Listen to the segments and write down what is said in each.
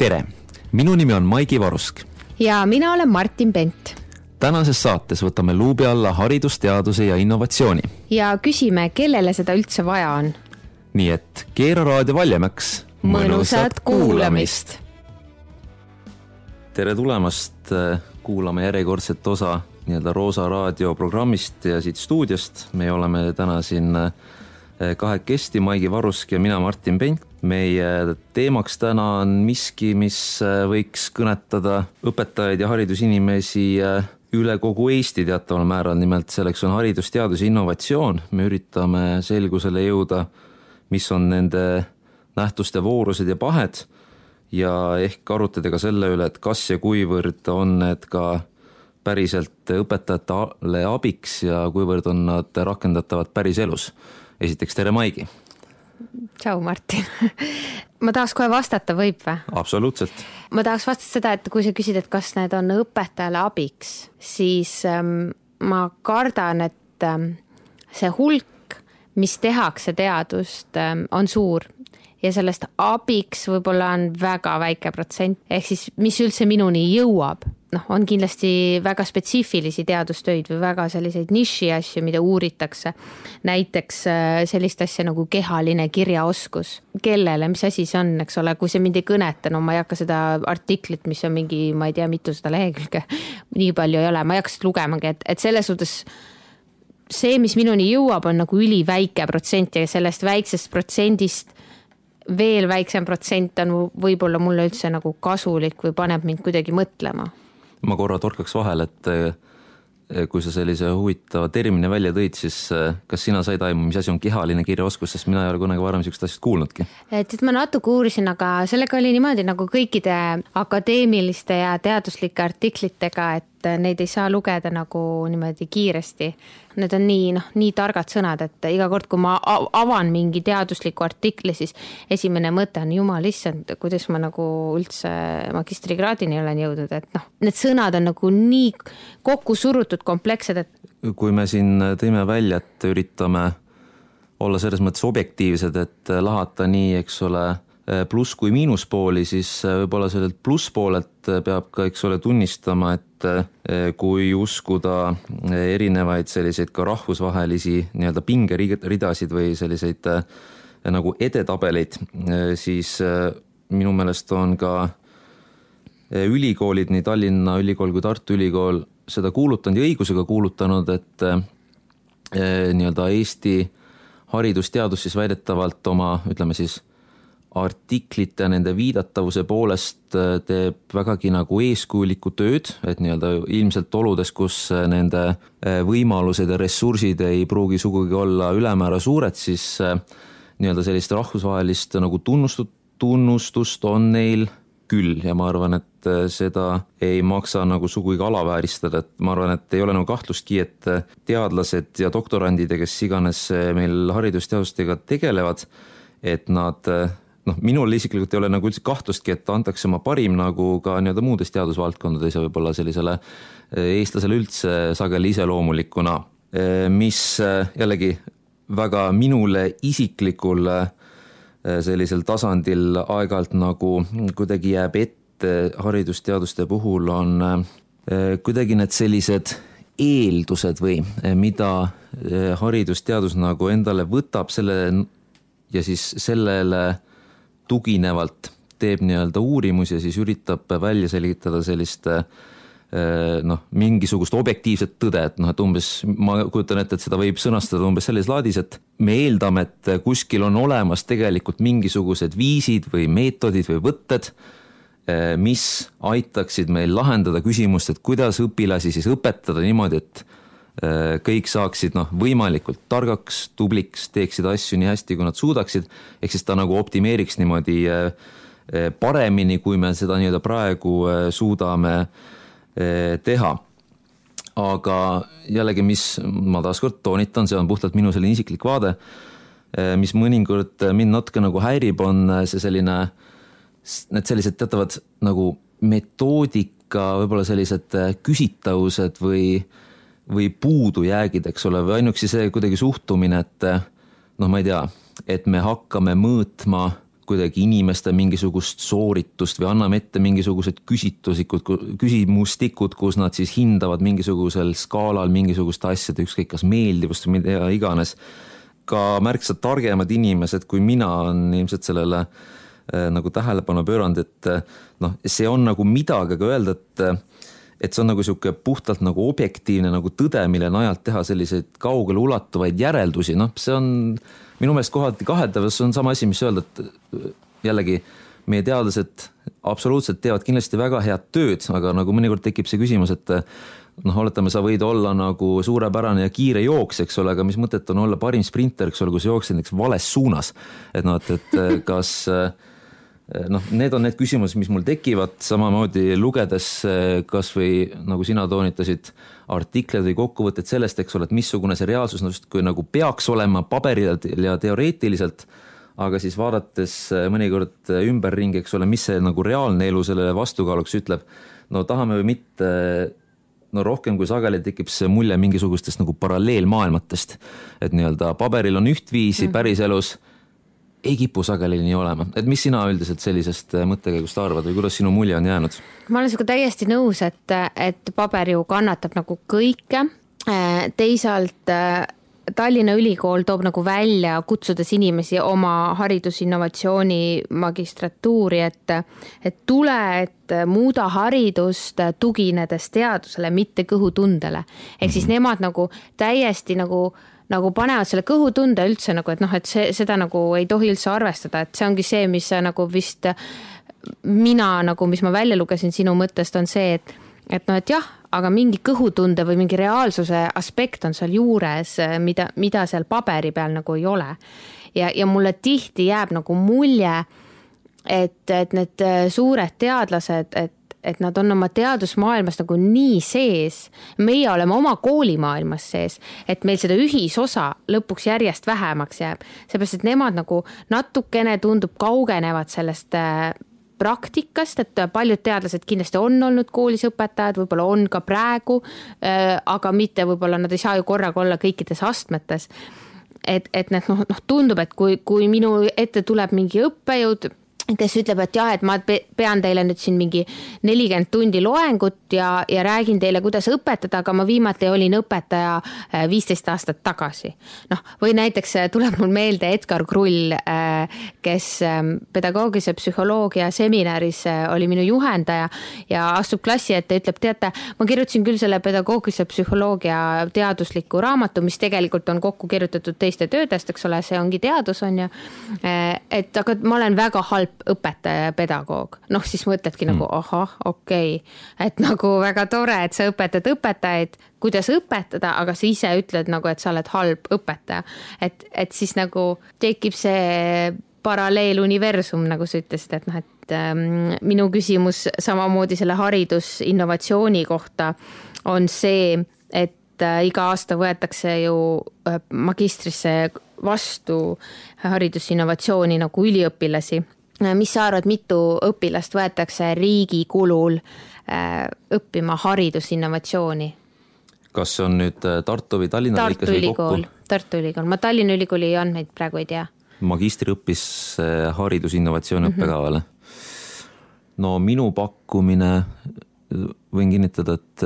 tere, minu nimi on Maigi Varusk. ja mina olen Martin Pent. tänases saates võtame luubi alla haridusteaduse ja innovatsiooni. ja küsime, kellele seda üldse vaja on. nii et keera raadio valjemaks. mõnusat kuulamist. tere tulemast kuulama järjekordset osa nii-öelda Roosa raadio programmist ja siit stuudiost. me oleme täna siin kahekesti, Maigi Varusk ja mina, Martin Pent meie teemaks täna on miski, mis äh, võiks kõnetada õpetajaid ja haridusinimesi äh, üle kogu Eesti teataval määral, nimelt selleks on haridus, teadus ja innovatsioon. me üritame selgusele jõuda, mis on nende nähtuste voorused ja pahed ja ehk arutada ka selle üle, et kas ja kuivõrd on need ka päriselt õpetajatele abiks ja kuivõrd on nad rakendatavad päriselus. esiteks tere, Maigi tšau, Martin ma tahaks kohe vastata, võib või? absoluutselt. ma tahaks vastata seda, et kui sa küsid, et kas need on õpetajale abiks, siis ähm, ma kardan, et ähm, see hulk, mis tehakse teadust ähm,, on suur ja sellest abiks võib-olla on väga väike protsent, ehk siis mis üldse minuni jõuab. noh, on kindlasti väga spetsiifilisi teadustöid või väga selliseid niši asju, mida uuritakse. näiteks äh, sellist asja nagu kehaline kirjaoskus. kellele, mis asi see on, eks ole, kui see mind ei kõneta, no ma ei hakka seda artiklit, mis on mingi, ma ei tea, mitusada lehekülge, nii palju ei ole, ma ei hakka seda lugemagi, et, et selles suhtes see, mis minuni jõuab, on nagu üliväike protsent ja sellest väiksest protsendist veel väiksem protsent on võib-olla mulle üldse nagu kasulik või paneb mind kuidagi mõtlema. ma korra torkaks vahele, et eh, kui sa sellise huvitava termini välja tõid, siis eh, kas sina said aimu, mis asi on kehaline kirjaoskus, sest mina ei ole kunagi varem niisugust asjast kuulnudki? et, et ma natuke uurisin, aga sellega oli niimoodi nagu kõikide akadeemiliste ja teaduslike artiklitega, et neid ei saa lugeda nagu niimoodi kiiresti need on nii noh, nii targad sõnad, et iga kord, kui ma avan mingi teadusliku artikli, siis esimene mõte on jumal issand, kuidas ma nagu üldse magistrikraadini olen jõudnud, et noh, need sõnad on nagu nii kokku surutud, komplekssed, et. kui me siin tõime välja, et üritame olla selles mõttes objektiivsed, et lahata nii, eks ole pluss kui miinuspooli, siis võib-olla sellelt plusspoolelt peab ka, eks ole, tunnistama, et et kui uskuda erinevaid selliseid ka rahvusvahelisi nii-öelda pingeridasid või selliseid äh, nagu edetabeleid, siis minu meelest on ka ülikoolid, nii Tallinna Ülikool kui Tartu Ülikool seda kuulutanud ja õigusega kuulutanud, et nii-öelda Eesti haridusteadus siis väidetavalt oma, ütleme siis artiklite, nende viidatavuse poolest äh, teeb vägagi nagu eeskujulikku tööd, et nii-öelda ilmselt oludes, kus äh, nende äh, võimalused ja ressursid ei pruugi sugugi olla ülemäära suured, siis nii-öelda sellist rahvusvahelist nagu tunnustut-, tunnustust on neil küll ja ma arvan, et seda ei maksa nagu sugugi alavääristada, et ma arvan, et ei ole nagu kahtlustki, et teadlased ja doktorandid ja kes iganes meil haridusteadustega tegelevad, et nad noh, minul isiklikult ei ole nagu üldse kahtlustki, et antakse oma parim nagu ka nii-öelda muudes teadusvaldkondades ja võib-olla sellisele eh, eestlasele üldse sageli iseloomulikuna, eh, mis eh, jällegi väga minule isiklikul sellisel tasandil aeg-ajalt nagu kuidagi jääb ette haridusteaduste puhul, on kuidagi need sellised eeldused või mida haridusteadus nagu endale võtab, selle ja siis sellele tuginevalt teeb nii-öelda uurimusi ja siis üritab välja selgitada sellist eh, noh, mingisugust objektiivset tõde, et noh, et umbes ma kujutan ette, et seda võib sõnastada umbes selles laadis, et me eeldame, et kuskil on olemas tegelikult mingisugused viisid või meetodid või võtted, eh, mis aitaksid meil lahendada küsimust, et kuidas õpilasi siis õpetada niimoodi, et Äh, kõik saaksid noh, võimalikult targaks, tubliks, teeksid asju nii hästi, kui nad suudaksid, ehk siis ta nagu optimeeriks niimoodi äh, äh, paremini, kui me seda nii-öelda praegu suudame teha. aga jällegi, mis ma taaskord toonitan, see on puhtalt minu selline isiklik vaade, mis mõnikord mind natuke nagu häirib, on see selline, need sellised teatavad nagu metoodika, võib-olla sellised küsitavused või äh, või puudujäägid, eks ole, või ainuüksi see kuidagi suhtumine, et noh, ma ei tea, et me hakkame mõõtma kuidagi inimeste mingisugust sooritust või anname ette mingisugused küsitlusikud, küsimustikud, kus nad siis hindavad mingisugusel skaalal mingisuguste asjade, ükskõik kas meeldivust või mida iganes. ka märksa targemad inimesed kui mina on ilmselt sellele äh, nagu tähelepanu pööranud, et äh, noh, see on nagu midagi, aga öelda, et et see on nagu sihuke puhtalt nagu objektiivne nagu tõde, mille najalt teha selliseid kaugele ulatuvaid järeldusi, noh, see on minu meelest kohati kaheldav, see on sama asi, mis öelda, et jällegi meie teadlased absoluutselt teevad kindlasti väga head tööd, aga nagu mõnikord tekib see küsimus, et noh, oletame, sa võid olla nagu suurepärane ja kiire jooks, eks ole, aga mis mõtet on olla parim sprinter, eks ole, kui sa jooksed näiteks vales suunas. et noh, et, et kas noh, need on need küsimused, mis mul tekivad, samamoodi lugedes kasvõi nagu sina toonitasid, artikleid või kokkuvõtteid sellest, eks ole, et missugune see reaalsus justkui nagu peaks olema paberil ja teoreetiliselt aga siis vaadates mõnikord ümberringi, eks ole, mis see nagu reaalne elu sellele vastukaaluks ütleb, no tahame või mitte, no rohkem kui sageli tekib see mulje mingisugustest nagu paralleelmaailmatest. et nii-öelda paberil on ühtviisi mm -hmm. päriselus ei kipu sageli nii olema, et mis sina üldiselt sellisest äh, mõttekäigust arvad või kuidas sinu mulje on jäänud? ma olen sinuga täiesti nõus, et, et paber ju kannatab nagu kõike. Äh, teisalt äh, Tallinna Ülikool toob nagu välja, kutsudes inimesi oma haridusinnovatsiooni magistratuuri, et, et tule, et muuda haridust tuginedes teadusele, mitte kõhutundele. ehk siis mhm. nemad nagu täiesti nagu nagu panevad selle kõhutunde üldse nagu, et noh, et see, seda nagu ei tohi üldse arvestada, et see ongi see, mis nagu vist mina nagu, mis ma välja lugesin sinu mõttest, on see, et, et noh, et jah, aga mingi kõhutunde või mingi reaalsuse aspekt on seal juures, mida, mida seal paberi peal nagu ei ole. ja, ja mulle tihti jääb nagu mulje, et, et need suured teadlased, et et nad on oma teadusmaailmas nagu nii sees, meie oleme oma koolimaailmas sees, et meil seda ühisosa lõpuks järjest vähemaks jääb, seepärast et nemad nagu natukene tundub kaugenevad sellest äh, praktikast, et paljud teadlased kindlasti on olnud koolis õpetajad, võib-olla on ka praegu, äh, aga mitte võib-olla nad ei saa ju korraga olla kõikides astmetes. et, et need noh, noh tundub, et kui, kui minu ette tuleb mingi õppejõud kes ütleb, et jah, et ma pean teile nüüd siin mingi nelikümmend tundi loengut ja, ja räägin teile, kuidas õpetada, aga ma viimati olin õpetaja äh, viisteist aastat tagasi. noh, või näiteks äh, tuleb mul meelde Edgar Krull, äh, kes ähm, pedagoogilise psühholoogia seminaris oli minu juhendaja ja astub klassi ette ütleb, teate, ma kirjutasin küll selle pedagoogilise psühholoogia teadusliku raamatu, mis tegelikult on kokku kirjutatud teiste töödest, eks ole, see ongi teadus, on ju. et aga ma olen väga halb õpetaja ja pedagoog, noh siis mõtledki mm. nagu ahah, okei okay., et nagu väga tore, et sa õpetad õpetajaid, kuidas õpetada, aga sa ise ütled nagu, et sa oled halb õpetaja. et, et siis nagu tekib see paralleeluniversum, nagu sa ütlesid, et noh, et ähm, minu küsimus samamoodi selle haridusinnovatsiooni kohta on see, et äh, iga aasta võetakse ju äh, magistrisse vastu haridusinnovatsiooni nagu üliõpilasi mis sa arvad, mitu õpilast võetakse riigi kulul äh, õppima haridusinnovatsiooni? kas see on nüüd äh, Tartu või Tallinna Tartu Ülikool, Tartu Ülikool, ma Tallinna Ülikooli andmeid praegu ei tea. magistriõppis haridusinnovatsiooni mm -hmm. õppekavale. no minu pakkumine, võin kinnitada, et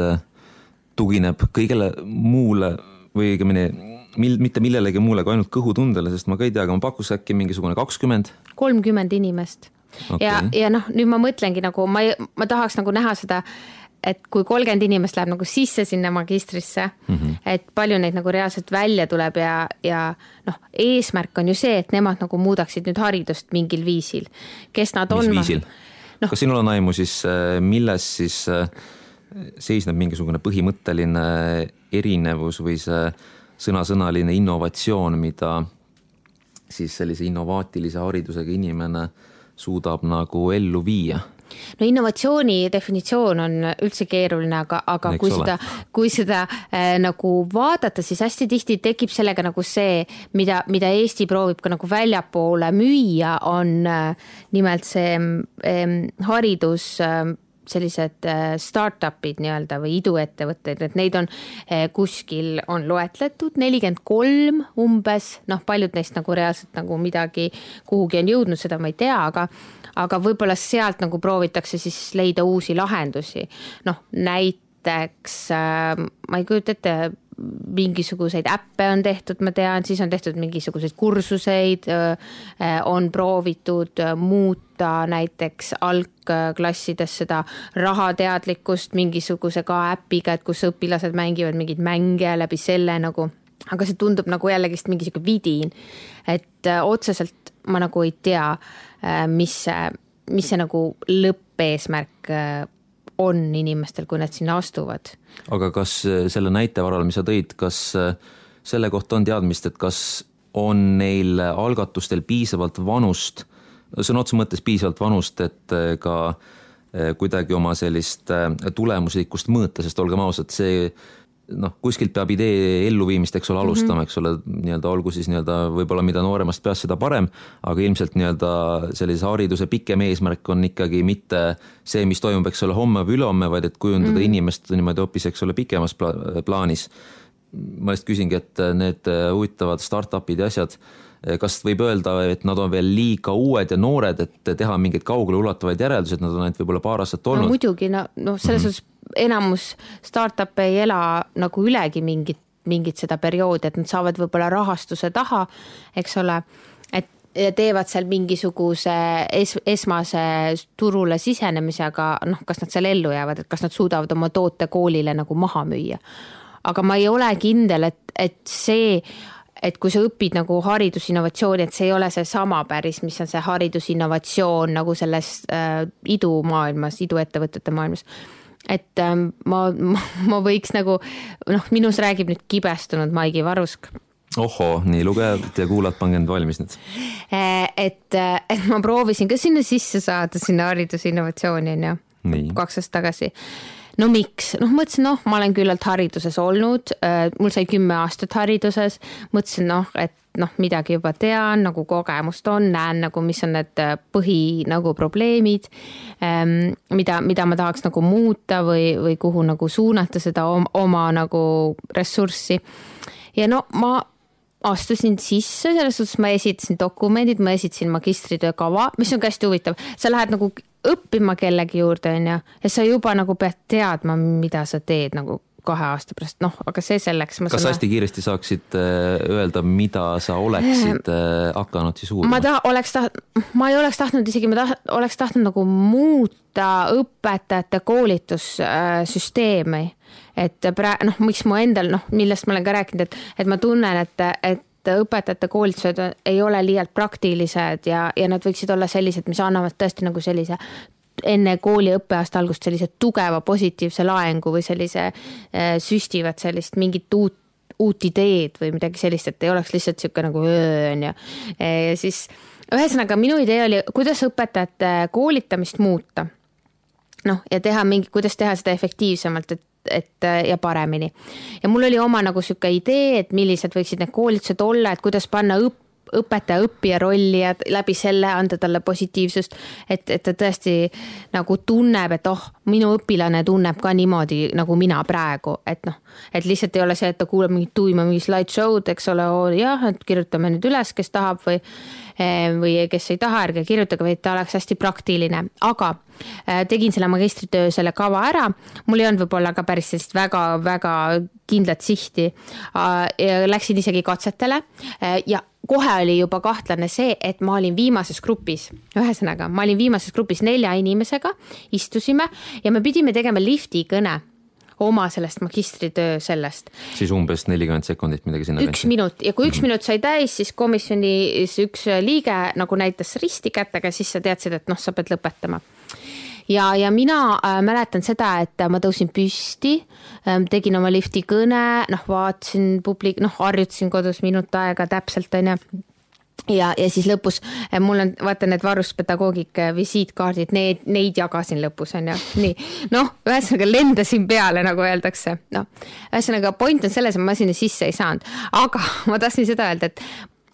tugineb kõigele muule või õigemini mil-, mitte millelegi muule kui ainult kõhutundele, sest ma ka ei tea, aga ma pakuks äkki mingisugune kakskümmend. kolmkümmend inimest okay. ja, ja noh, nüüd ma mõtlengi nagu ma, ma tahaks nagu näha seda, et kui kolmkümmend inimest läheb nagu sisse sinna magistrisse mm, -hmm. et palju neid nagu reaalselt välja tuleb ja, ja noh, eesmärk on ju see, et nemad nagu muudaksid nüüd haridust mingil viisil. kes nad Mis on? viisil no.? kas sinul on aimu siis, äh, milles siis äh, seisneb mingisugune põhimõtteline erinevus või see sõnasõnaline innovatsioon, mida siis sellise innovaatilise haridusega inimene suudab nagu ellu viia no innovatsiooni definitsioon on üldse keeruline, aga, aga Eks kui ole. seda, kui seda äh, nagu vaadata, siis hästi tihti tekib sellega nagu see, mida, mida Eesti proovib ka nagu väljapoole müüa, on äh, nimelt see äh, haridus äh, sellised äh, startup'id nii-öelda või iduettevõtteid, et neid on äh, kuskil on loetletud nelikümmend kolm umbes, noh, paljud neist nagu reaalselt nagu midagi kuhugi on jõudnud, seda ma ei tea, aga aga võib-olla sealt nagu proovitakse siis leida uusi lahendusi. noh, näiteks ma ei kujuta ette mingisuguseid äppe on tehtud, ma tean, siis on tehtud mingisuguseid kursuseid, on proovitud muuta näiteks algklassides seda rahateadlikkust mingisuguse ka äpiga, et kus õpilased mängivad mingeid mänge läbi selle nagu, aga see tundub nagu jällegist mingi sihuke vidin, et otseselt ma nagu ei tea, mis see, mis see nagu lõppeesmärk on inimestel, kui nad sinna astuvad. aga kas äh, selle näite varal, mis sa tõid, kas äh, selle kohta on teadmist, et kas on neil algatustel piisavalt vanust, sõna otseses mõttes piisavalt vanust, et äh, ka kuidagi oma sellist tulemuslikkust mõõta, sest olgem ausad, see noh, kuskilt peab idee elluviimist, eks ole, alustama mm, -hmm. eks ole, nii-öelda olgu siis nii-öelda võib-olla mida nooremast peast, seda parem, aga ilmselt nii-öelda sellise hariduse pikem eesmärk on ikkagi mitte see, mis toimub, eks ole, homme või ülehomme, vaid et kujundada mm -hmm. inimest niimoodi hoopis, eks ole, pikemas pla plaanis. ma lihtsalt küsingi, et need huvitavad startup'id ja asjad, kas võib öelda, et nad on veel liiga uued ja noored, et teha mingeid kaugeleulatuvaid järeldusi, et nad on ainult võib-olla paar aastat olnud? no muidugi, no, noh, selles mm -hmm. suhtes enamus startup'e ei ela nagu ülegi mingit, mingit seda perioodi, et nad saavad võib-olla rahastuse taha, eks ole, et teevad seal mingisuguse es, esmase turule sisenemise, aga noh, kas nad seal ellu jäävad, et kas nad suudavad oma toote koolile nagu maha müüa. aga ma ei ole kindel, et, et see et kui sa õpid nagu haridusinnovatsiooni, et see ei ole seesama päris, mis on see haridusinnovatsioon nagu selles äh, idumaailmas, iduettevõtete maailmas et ähm, ma, ma, ma võiks nagu noh, minus räägib nüüd kibestunud Maigi Varusk. ohoo, nii lugejad ja kuulajad, pange end valmis nüüd. Äh, et, äh, et ma proovisin ka sinna sisse saada, sinna haridusinnovatsiooni on ju, kaks aastat tagasi no miks, noh, mõtlesin, noh, ma olen küllalt hariduses olnud, äh, mul sai kümme aastat hariduses, mõtlesin, noh, et noh, midagi juba tean, nagu kogemust on, näen nagu, mis on need äh, põhi nagu probleemid, ähm, mida, mida ma tahaks nagu muuta või, või kuhu nagu suunata seda oma, oma nagu ressurssi. ja no ma astusin sisse, selles suhtes ma esitasin dokumendid, ma esitasin magistritöö kava, mis on ka hästi huvitav, sa lähed nagu õppima kellegi juurde, on ju, ja sa juba nagu pead teadma, mida sa teed nagu kahe aasta pärast, noh, aga see selleks. kas sa hästi kiiresti saaksid äh, öelda, mida sa oleksid äh, hakanud siis uurima? ma taha, oleks taht-, ma ei oleks tahtnud isegi, ma taht-, oleks tahtnud nagu muuta õpetajate koolitussüsteemi. et praegu, noh, miks mu endal, noh, millest ma olen ka rääkinud, et, et ma tunnen, et, et õpetajate koolitused ei ole liialt praktilised ja, ja nad võiksid olla sellised, mis annavad tõesti nagu sellise enne kooli õppeaasta algust sellise tugeva positiivse laengu või sellise äh, süstivad sellist mingit uut uut ideed või midagi sellist, et ei oleks lihtsalt sihuke nagu on ju. ja siis ühesõnaga minu idee oli, kuidas õpetajate koolitamist muuta. Noh, ja teha mingi, kuidas teha seda efektiivsemalt, et et ja paremini. ja mul oli oma nagu sihuke idee, et millised võiksid need koolitused olla, et kuidas panna õpp õpetaja-õppija rolli ja läbi selle anda talle positiivsust. et, et ta tõesti nagu tunneb, et oh, minu õpilane tunneb ka niimoodi nagu mina praegu, et noh, et lihtsalt ei ole see, et ta kuulab mingit tuima mingi slideshow'd, eks ole, jah, et kirjutame nüüd üles, kes tahab või eh, või kes ei taha, ärge kirjutage, vaid ta oleks hästi praktiline, aga eh, tegin selle magistritöö, selle kava ära. mul ei olnud võib-olla ka päris sellist väga-väga kindlat sihti. Läksin isegi katsetele eh, ja kohe oli juba kahtlane see, et ma olin viimases grupis, ühesõnaga, ma olin viimases grupis nelja inimesega, istusime ja me pidime tegema lifti kõne oma sellest magistritöö sellest. siis umbes nelikümmend sekundit midagi sinna. üks minut ja kui üks -hmm. minut sai täis, siis komisjonis üks liige nagu näitas risti kätega, siis sa teadsid, et noh, sa pead lõpetama ja, ja mina äh, mäletan seda, et ma tõusin püsti äh,, tegin oma lifti kõne, noh, vaatasin publik, noh, harjutasin kodus minut aega täpselt, onju ja, ja siis lõpus äh, mul on, vaata need varuspedagoogika visiitkaardid, need, neid jagasin lõpus on ju, nii. noh, ühesõnaga lendasin peale, nagu öeldakse, noh. ühesõnaga point on selles, et ma sinna sisse ei saanud, aga ma tahtsin seda öelda, et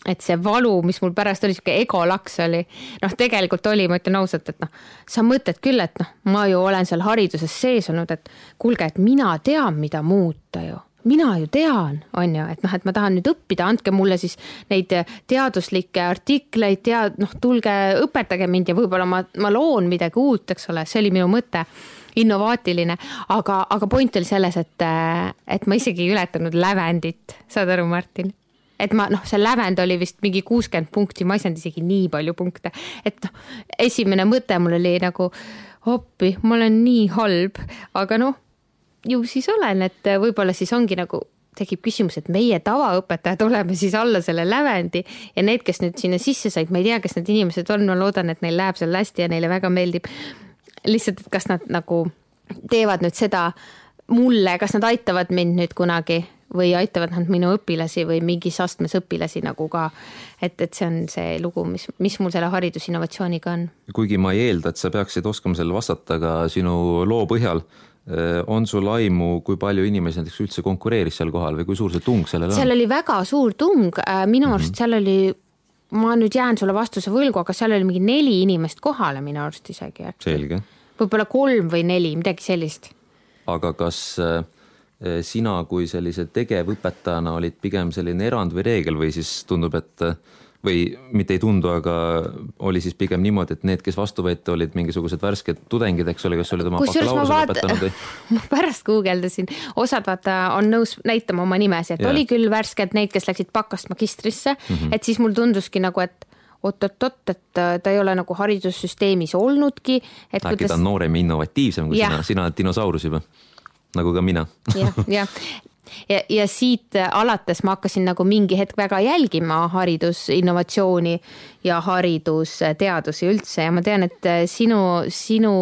et see valu, mis mul pärast oli, sihuke egolaks oli, noh, tegelikult oli, ma ütlen ausalt, et noh, sa mõtled küll, et noh, ma ju olen seal hariduses sees olnud, et kuulge, et mina tean, mida muuta ju mina ju tean, on ju, et noh, et ma tahan nüüd õppida, andke mulle siis neid teaduslikke artikleid, tead-, noh, tulge õpetage mind ja võib-olla ma, ma loon midagi uut, eks ole, see oli minu mõte innovaatiline, aga, aga point oli selles, et, et ma isegi ei ületanud lävendit, saad aru, Martin? Et ma noh, see lävend oli vist mingi kuuskümmend punkti, ma ei saanud isegi nii palju punkte, et noh, esimene mõte mul oli nagu appi, ma olen nii halb, aga noh, ju siis olen, et võib-olla siis ongi nagu tekib küsimus, et meie tavaõpetajad oleme siis alla selle lävendi ja need, kes nüüd sinna sisse said, ma ei tea, kes need inimesed on, ma loodan, et neil läheb seal hästi ja neile väga meeldib. lihtsalt, et kas nad nagu teevad nüüd seda mulle, kas nad aitavad mind nüüd kunagi või aitavad nad minu õpilasi või mingis astmes õpilasi nagu ka. et, et see on see lugu, mis, mis mul selle haridusinnovatsiooniga on. kuigi ma ei eelda, et sa peaksid oskama sellele vastata, aga sinu loo põhjal eh, on sul aimu, kui palju inimesi näiteks üldse konkureeris seal kohal või kui suur see tung sellel on? seal oli väga suur tung, äh, minu mhm. arust mm -hmm. seal oli ma nüüd jään sulle vastuse võlgu, aga seal oli mingi neli inimest kohale minu arust isegi. selge. võib-olla kolm või neli, midagi sellist. aga kas äh, sina kui sellise tegevõpetajana olid pigem selline erand või reegel või siis tundub, et äh, või mitte ei tundu, aga oli siis pigem niimoodi, et need, kes vastu võeti, olid mingisugused värsked tudengid, eks ole, kes olid oma bakalaureuse lõpetanud või? ma pärast guugeldasin, osad vaata on nõus näitama oma nimesid, et yeah. oli küll värsked neid, kes läksid bakast magistrisse mm, -hmm. et siis mul tunduski nagu, et oot-oot-oot, et ta ei ole nagu haridussüsteemis olnudki. äkki kuidas... ta on noorem ja innovatiivsem kui ja. sina, sina oled dinosaurus juba nagu ka mina. jah, jah, ja, ja siit alates ma hakkasin nagu mingi hetk väga jälgima haridusinnovatsiooni ja haridusteadusi üldse ja ma tean, et sinu, sinu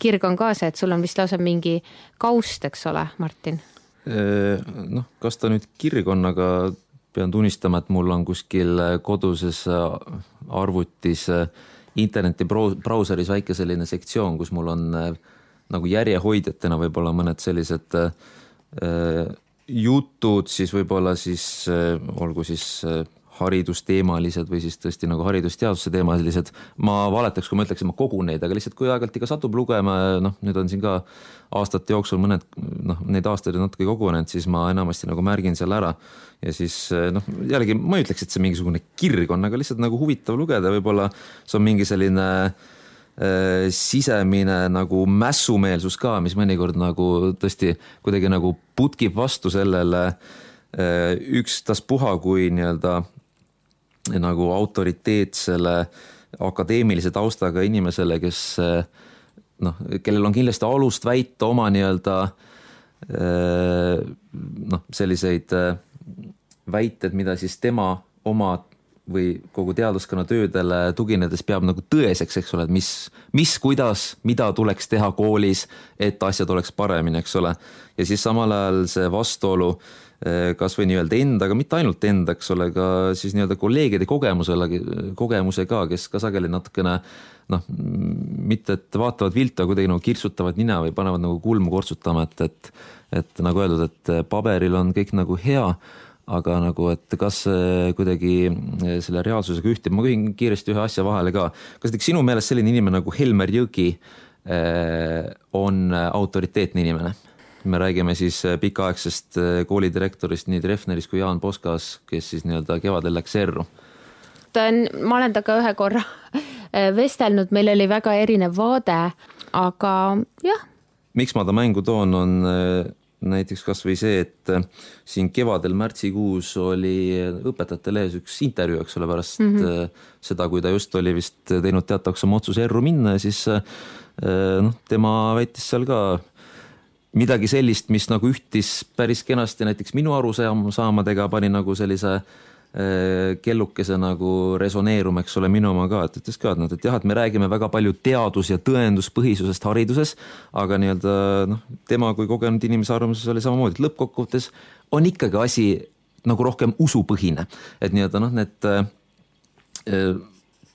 kirg on ka see, et sul on vist lausa mingi kaust, eks ole, Martin? noh, kas ta nüüd kirg on, aga pean tunnistama, et mul on kuskil koduses arvutis interneti brauseris väike selline sektsioon, kus mul on nagu järjehoidjatena võib-olla mõned sellised jutud siis võib-olla siis äh, olgu siis äh, haridusteemalised või siis tõesti nagu haridusteaduse teemalised. ma valetaks, kui ma ütleks, et ma kogun neid, aga lihtsalt kui aeg-ajalt ikka satub lugema noh, nüüd on siin ka aastate jooksul mõned noh, neid aastaid on natuke kogunenud, siis ma enamasti nagu märgin selle ära. ja siis äh, noh, jällegi ma ei ütleks, et see mingisugune kirg on, aga lihtsalt nagu huvitav lugeda, võib-olla see on mingi selline äh, Äh, sisemine nagu mässumeelsus ka, mis mõnikord nagu tõesti kuidagi nagu putkib vastu sellele äh, ükstaspuha kui nii-öelda nagu autoriteetsele akadeemilise taustaga inimesele, kes äh, noh, kellel on kindlasti alust väita oma nii-öelda noh, selliseid väited, mida siis tema oma või kogu teaduskonna töödele tuginedes peab nagu tõeseks, eks ole, et mis, mis, kuidas, mida tuleks teha koolis, et asjad oleks paremini, eks ole. ja siis samal ajal see vastuolu eh, kasvõi nii-öelda endaga, mitte ainult enda, eks ole, ka siis nii-öelda kolleegide kogemusele, kogemusega, kes ka sageli natukene noh, mitte et vaatavad viltu, aga kuidagi nagu kirtsutavad nina või panevad nagu kulmu kortsutama, et, et et nagu öeldud, et paberil on kõik nagu hea aga nagu, et kas kuidagi eh, selle reaalsusega ühtib, ma küsin kiiresti ühe asja vahele ka. kas näiteks sinu meelest selline inimene nagu Helmer Jõgi eh, on autoriteetne inimene? me räägime siis pikaaegsest koolidirektorist nii Treffnerist kui Jaan Poskas, kes siis nii-öelda kevadel läks erru. ta on, ma olen temaga ühe korra vestelnud, meil oli väga erinev vaade, aga jah. miks ma ta mängu toon, on näiteks kasvõi see, et äh, siin kevadel märtsikuus oli Õpetajate Lehes üks intervjuu, eks ole, pärast mm -hmm. seda, kui ta just oli vist teinud teatavaks oma otsuse erru minna ja siis äh, noh, tema väitis seal ka midagi sellist, mis nagu ühtis päris kenasti näiteks minu arusaamadega, pani nagu sellise kellukese nagu resoneeruma, eks ole, minu oma ka, et ütles ka, et noh, et jah, et me räägime väga palju teadus- ja tõenduspõhisusest hariduses, aga nii-öelda noh, tema kui kogenud inimese arvamuses oli samamoodi, et lõppkokkuvõttes on ikkagi asi nagu rohkem usupõhine, et nii-öelda noh, need äh,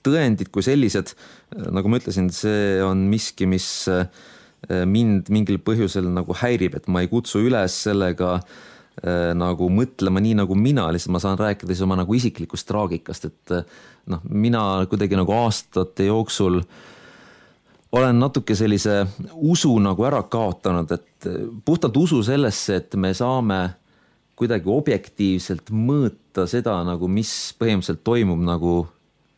tõendid kui sellised, nagu ma ütlesin, see on miski, mis äh, mind mingil põhjusel nagu häirib, et ma ei kutsu üles sellega äh, nagu mõtlema nii nagu mina, lihtsalt ma saan rääkida siis oma nagu isiklikust traagikast, et äh, noh, mina kuidagi nagu aastate jooksul olen natuke sellise usu nagu ära kaotanud, et äh, puhtalt usu sellesse, et me saame kuidagi objektiivselt mõõta seda nagu, mis põhimõtteliselt toimub nagu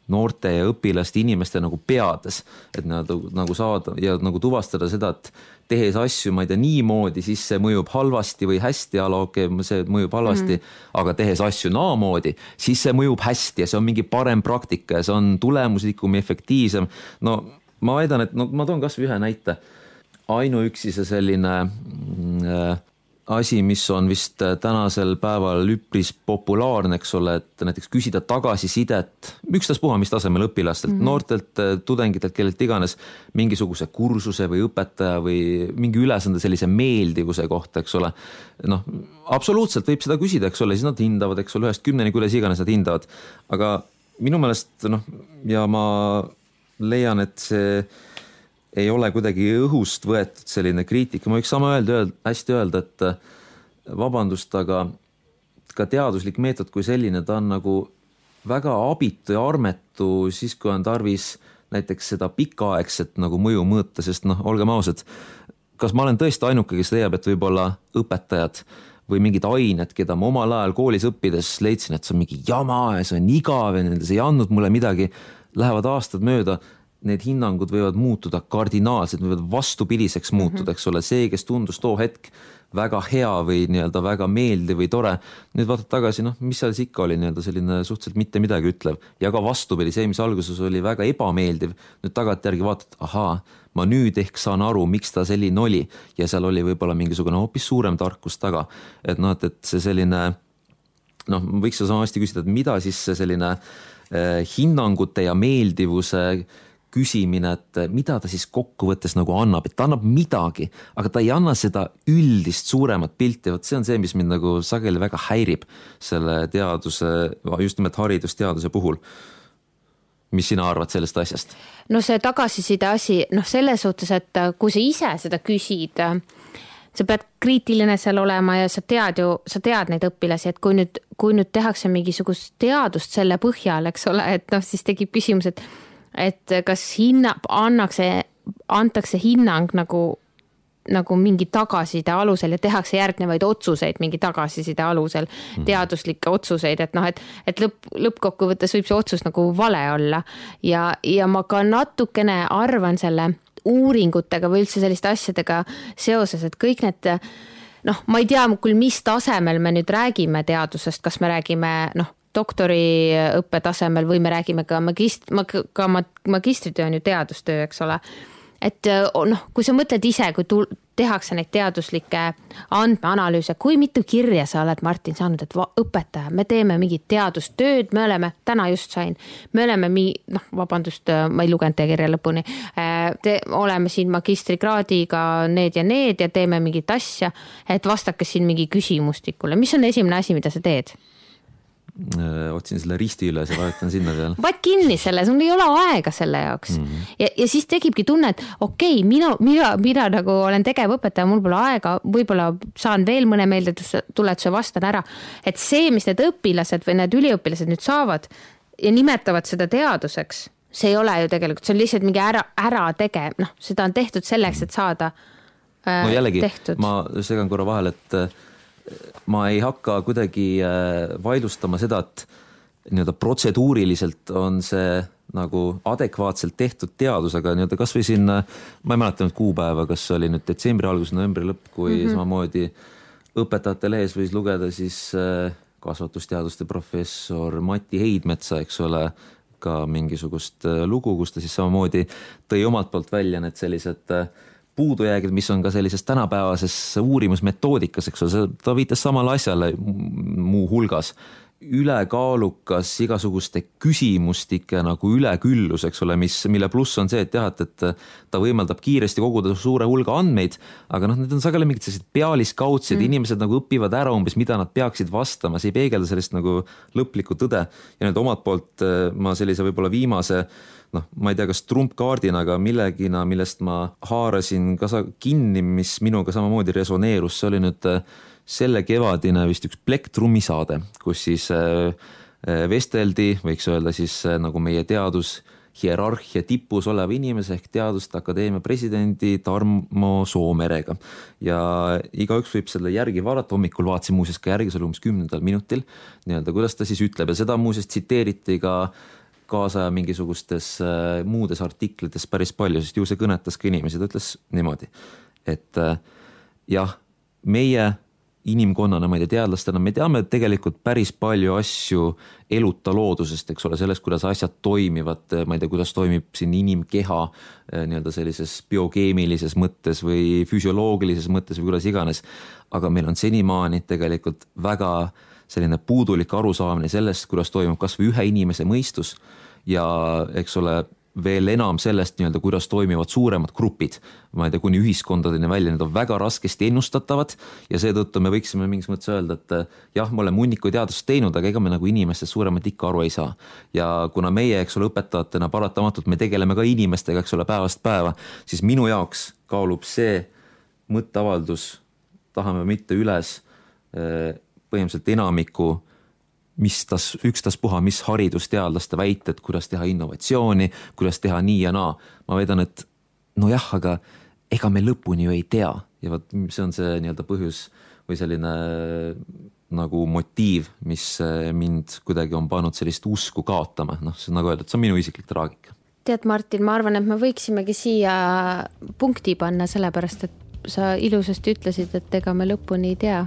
noorte ja õpilaste inimeste nagu peades, et nad nagu saada ja nagu tuvastada seda, et tehes asju, ma ei tea, niimoodi, siis see mõjub halvasti või hästi, okei okay,, see mõjub halvasti mm, -hmm. aga tehes asju naamoodi, siis see mõjub hästi ja see on mingi parem praktika ja see on tulemuslikum ja efektiivsem. no ma väidan, et no ma toon kasvõi ühe näite. ainuüksi see selline äh, asi, mis on vist äh, tänasel päeval üpris populaarne, eks ole, et näiteks küsida tagasisidet ükstaspuha mis tasemel õpilastelt mm, -hmm. noortelt äh, tudengitelt, kellelt iganes, mingisuguse kursuse või õpetaja või mingi ülesande sellise meeldivuse kohta, eks ole. noh, absoluutselt võib seda küsida, eks ole, siis nad hindavad, eks ole, ühest kümneni, kuidas iganes nad hindavad. aga minu meelest noh, ja ma leian, et see ei ole kuidagi õhust võetud selline kriitika, ma võiks sama öelda, öelda, hästi öelda, et äh, vabandust, aga ka teaduslik meetod kui selline, ta on nagu väga abitu ja armetu siis, kui on tarvis näiteks seda pikaaegset nagu mõju mõõta, sest noh, olgem ausad, kas ma olen tõesti ainuke, kes leiab, et võib-olla õpetajad või mingid ained, keda ma omal ajal koolis õppides leidsin, et see on mingi jama ja see on igav ja see ei andnud mulle midagi, lähevad aastad mööda need hinnangud võivad muutuda kardinaalselt, võivad vastupidiseks muutuda mm, -hmm. eks ole, see, kes tundus too hetk väga hea või nii-öelda väga meeldiv või tore. nüüd vaatad tagasi, noh, mis seal siis ikka oli nii-öelda selline suhteliselt mitte midagi ütlev ja ka vastupidi, see, mis alguses oli väga ebameeldiv, nüüd tagantjärgi vaatad, ahaa, ma nüüd ehk saan aru, miks ta selline oli ja seal oli võib-olla mingisugune hoopis suurem tarkus taga. et noh, et, et see selline noh, võiks sedasama hästi küsida, et mida siis see selline eh, hinnangute ja meeldivuse eh, küsimine, et mida ta siis kokkuvõttes nagu annab, et ta annab midagi, aga ta ei anna seda üldist suuremat pilti, vot see on see, mis mind nagu sageli väga häirib selle teaduse, just nimelt haridusteaduse puhul. mis sina arvad sellest asjast? no see tagasiside asi, noh, selles suhtes, et kui sa ise seda küsid, sa pead kriitiline seal olema ja sa tead ju, sa tead neid õpilasi, et kui nüüd, kui nüüd tehakse mingisugust teadust selle põhjal, eks ole, et noh, siis tekib küsimus, et et kas hinna, annakse, antakse hinnang nagu, nagu mingi tagasiside alusel ja tehakse järgnevaid otsuseid mingi tagasiside alusel mm, teaduslikke otsuseid, et noh, et, et lõpp, lõppkokkuvõttes võib see otsus nagu vale olla. ja, ja ma ka natukene arvan selle uuringutega või üldse selliste asjadega seoses, et kõik need noh, ma ei tea küll, mis tasemel me nüüd räägime teadusest, kas me räägime noh, doktoriõppe tasemel või me räägime ka magist-, ka magistritöö on ju teadustöö, eks ole. et noh, kui sa mõtled ise, kui tul-, tehakse neid teaduslikke andmeanalüüse, kui mitu kirja sa oled, Martin, saanud, et õpetaja, me teeme mingit teadustööd, me oleme, täna just sain, me oleme mi-, noh, vabandust, ma ei lugenud teie kirja lõpuni. Te, oleme siin magistrikraadiga need ja need ja teeme mingit asja, et vastake siin mingi küsimustikule, mis on esimene asi, mida sa teed? Äh, otsin selle risti üles ja vajutan sinna peale. paned kinni selle, sul ei ole aega selle jaoks mm. -hmm. ja, ja siis tekibki tunne, et okei okay,, mina, mina, mina nagu olen tegevõpetaja, mul pole aega, võib-olla saan veel mõne meeldetuletuse, vastan ära. et see, mis need õpilased või need üliõpilased nüüd saavad ja nimetavad seda teaduseks, see ei ole ju tegelikult, see on lihtsalt mingi ära, ärategev, noh, seda on tehtud selleks, et saada äh, no jällegi, ma segan korra vahele, et ma ei hakka kuidagi äh, vaidlustama seda, et nii-öelda protseduuriliselt on see nagu adekvaatselt tehtud teadus, aga nii-öelda kasvõi siin, ma ei mäleta nüüd kuupäeva, kas see oli nüüd detsembri algus, novembri lõpp, kui mm -hmm. samamoodi õpetajate lehes võis lugeda siis äh, kasvatusteaduste professor Mati Heidmetsa, eks ole, ka mingisugust äh, lugu, kus ta siis samamoodi tõi omalt poolt välja need sellised äh, puudujäägid, mis on ka sellises tänapäevases uurimusmetoodikas, eks ole, ta viitas samale asjale muuhulgas ülekaalukas igasuguste küsimustike nagu üleküllus, eks ole, mis, mille pluss on see, et jah, et, et ta võimaldab kiiresti koguda suure hulga andmeid, aga noh, need on sageli mingid sellised pealiskaudsed mm., inimesed nagu õpivad ära umbes, mida nad peaksid vastama, see ei peegelda sellist nagu lõplikku tõde. ja nüüd omalt poolt eh, ma sellise võib-olla viimase noh, ma ei tea, kas trumpkaardina, aga millegina, millest ma haarasin ka kinni, mis minuga samamoodi resoneerus, see oli nüüd äh, selle kevadine vist üks Plektrumi saade, kus siis vesteldi, võiks öelda siis nagu meie teadus hierarhia tipus oleva inimese ehk Teaduste Akadeemia presidendi Tarmo Soomerega. ja igaüks võib selle järgi vaadata, hommikul vaatasin muuseas ka järgi, see oli umbes kümnendal minutil, nii-öelda kuidas ta siis ütleb. Ja seda muuseas tsiteeriti ka kaasaja mingisugustes äh, muudes artiklites päris palju, sest ju see kõnetas ka inimesi, ta ütles niimoodi, et äh, jah, meie inimkonnana, ma ei tea, teadlastena, me teame tegelikult päris palju asju eluta loodusest, eks ole, sellest, kuidas asjad toimivad, ma ei tea, kuidas toimib siin inimkeha eh, nii-öelda sellises biokeemilises mõttes või füsioloogilises mõttes või kuidas iganes. aga meil on senimaani tegelikult väga selline puudulik arusaamine sellest, kuidas toimub kasvõi ühe inimese mõistus ja eks ole veel enam sellest nii-öelda, kuidas toimivad suuremad grupid, ma ei tea, kuni ühiskondadeni välja, need on väga raskesti ennustatavad ja seetõttu me võiksime mingis mõttes öelda, et eh, jah, me oleme hunniku teadust teinud, aga ega me nagu inimestest suuremat ikka aru ei saa. ja kuna meie, eks ole, õpetajatena paratamatult me tegeleme ka inimestega, eks ole, päevast päeva, siis minu jaoks kaalub see mõtteavaldus, tahame mitte üles eh, põhimõtteliselt enamiku mis tas, ükstaspuha, mis haridusteadlaste väited, kuidas teha innovatsiooni, kuidas teha nii ja naa. ma väidan, et nojah, aga ega me lõpuni ju ei tea ja vot see on see nii-öelda põhjus või selline nagu motiiv, mis mind kuidagi on pannud sellist usku kaotama, noh, see on nagu öeldud, see on minu isiklik traagika. tead, Martin, ma arvan, et me võiksimegi siia punkti panna, sellepärast et sa ilusasti ütlesid, et ega me lõpuni ei tea